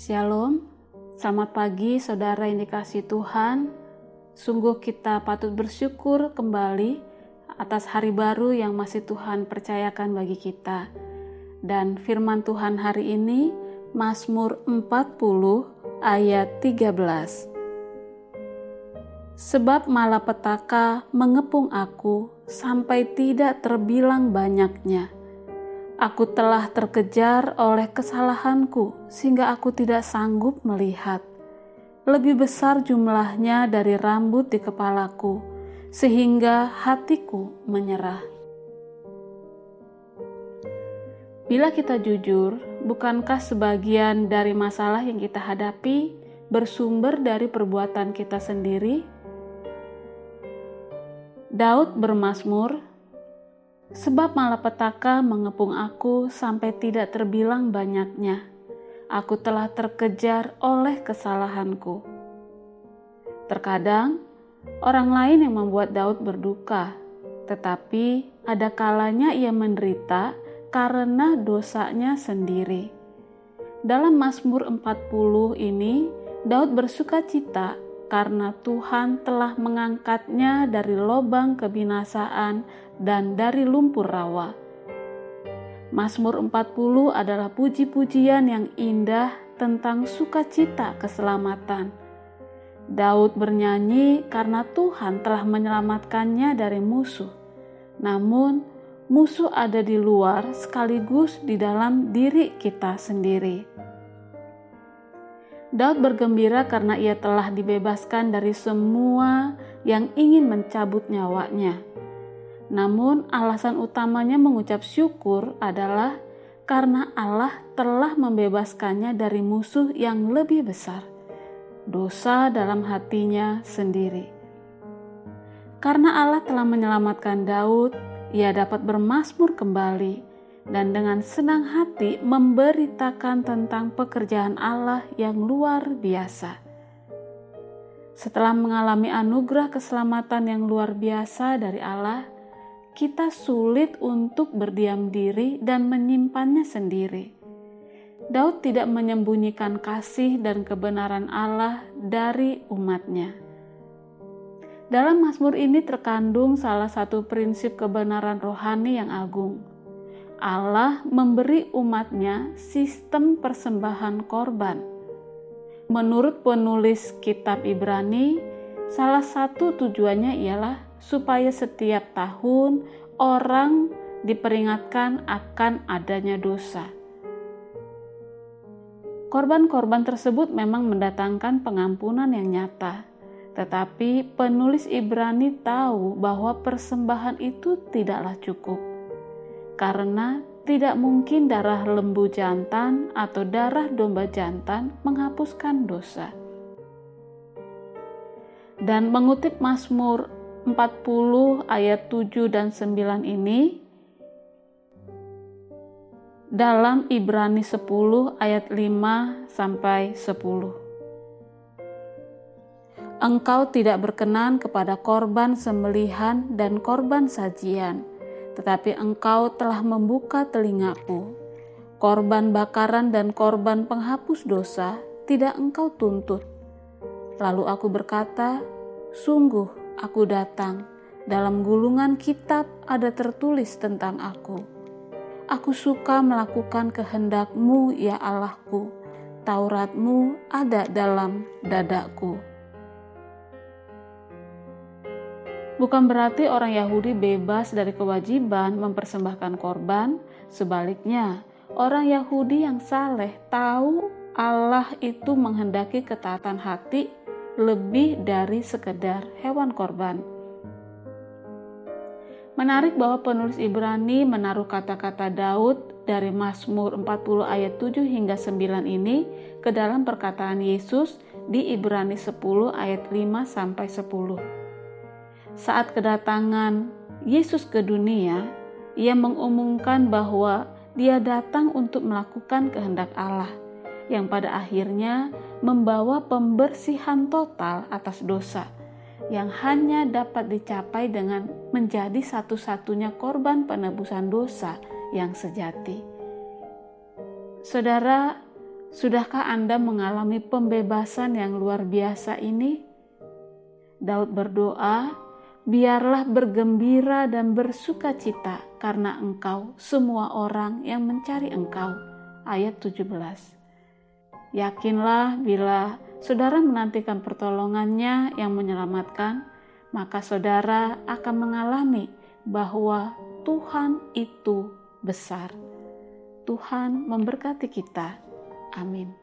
Shalom, selamat pagi saudara yang dikasih Tuhan. Sungguh kita patut bersyukur kembali atas hari baru yang masih Tuhan percayakan bagi kita. Dan firman Tuhan hari ini Mazmur 40 ayat 13. Sebab malapetaka mengepung aku sampai tidak terbilang banyaknya Aku telah terkejar oleh kesalahanku, sehingga aku tidak sanggup melihat. Lebih besar jumlahnya dari rambut di kepalaku, sehingga hatiku menyerah. Bila kita jujur, bukankah sebagian dari masalah yang kita hadapi bersumber dari perbuatan kita sendiri? Daud bermasmur Sebab malapetaka mengepung aku sampai tidak terbilang banyaknya. Aku telah terkejar oleh kesalahanku. Terkadang orang lain yang membuat Daud berduka, tetapi ada kalanya ia menderita karena dosanya sendiri. Dalam Mazmur 40 ini, Daud bersuka cita karena Tuhan telah mengangkatnya dari lobang kebinasaan dan dari lumpur rawa. Mazmur 40 adalah puji-pujian yang indah tentang sukacita keselamatan. Daud bernyanyi karena Tuhan telah menyelamatkannya dari musuh. Namun, musuh ada di luar sekaligus di dalam diri kita sendiri. Daud bergembira karena ia telah dibebaskan dari semua yang ingin mencabut nyawanya. Namun, alasan utamanya mengucap syukur adalah karena Allah telah membebaskannya dari musuh yang lebih besar, dosa dalam hatinya sendiri. Karena Allah telah menyelamatkan Daud, ia dapat bermasmur kembali dan dengan senang hati memberitakan tentang pekerjaan Allah yang luar biasa. Setelah mengalami anugerah keselamatan yang luar biasa dari Allah, kita sulit untuk berdiam diri dan menyimpannya sendiri. Daud tidak menyembunyikan kasih dan kebenaran Allah dari umatnya. Dalam Mazmur ini terkandung salah satu prinsip kebenaran rohani yang agung, Allah memberi umatnya sistem persembahan korban. Menurut penulis kitab Ibrani, salah satu tujuannya ialah supaya setiap tahun orang diperingatkan akan adanya dosa. Korban-korban tersebut memang mendatangkan pengampunan yang nyata, tetapi penulis Ibrani tahu bahwa persembahan itu tidaklah cukup karena tidak mungkin darah lembu jantan atau darah domba jantan menghapuskan dosa. Dan mengutip Mazmur 40 ayat 7 dan 9 ini dalam Ibrani 10 ayat 5 sampai 10. Engkau tidak berkenan kepada korban sembelihan dan korban sajian, tetapi engkau telah membuka telingaku. Korban bakaran dan korban penghapus dosa tidak engkau tuntut. Lalu aku berkata, Sungguh aku datang, dalam gulungan kitab ada tertulis tentang aku. Aku suka melakukan kehendakmu ya Allahku, Tauratmu ada dalam dadaku. Bukan berarti orang Yahudi bebas dari kewajiban mempersembahkan korban, sebaliknya, orang Yahudi yang saleh tahu Allah itu menghendaki ketaatan hati lebih dari sekedar hewan korban. Menarik bahwa penulis Ibrani menaruh kata-kata Daud dari Mazmur 40 ayat 7 hingga 9 ini ke dalam perkataan Yesus di Ibrani 10 ayat 5 sampai 10 saat kedatangan Yesus ke dunia, ia mengumumkan bahwa dia datang untuk melakukan kehendak Allah, yang pada akhirnya membawa pembersihan total atas dosa, yang hanya dapat dicapai dengan menjadi satu-satunya korban penebusan dosa yang sejati. Saudara, Sudahkah Anda mengalami pembebasan yang luar biasa ini? Daud berdoa, "Biarlah bergembira dan bersuka cita karena Engkau, semua orang yang mencari Engkau." Ayat 17. Yakinlah bila saudara menantikan pertolongannya yang menyelamatkan, maka saudara akan mengalami bahwa Tuhan itu besar. Tuhan memberkati kita. Amin.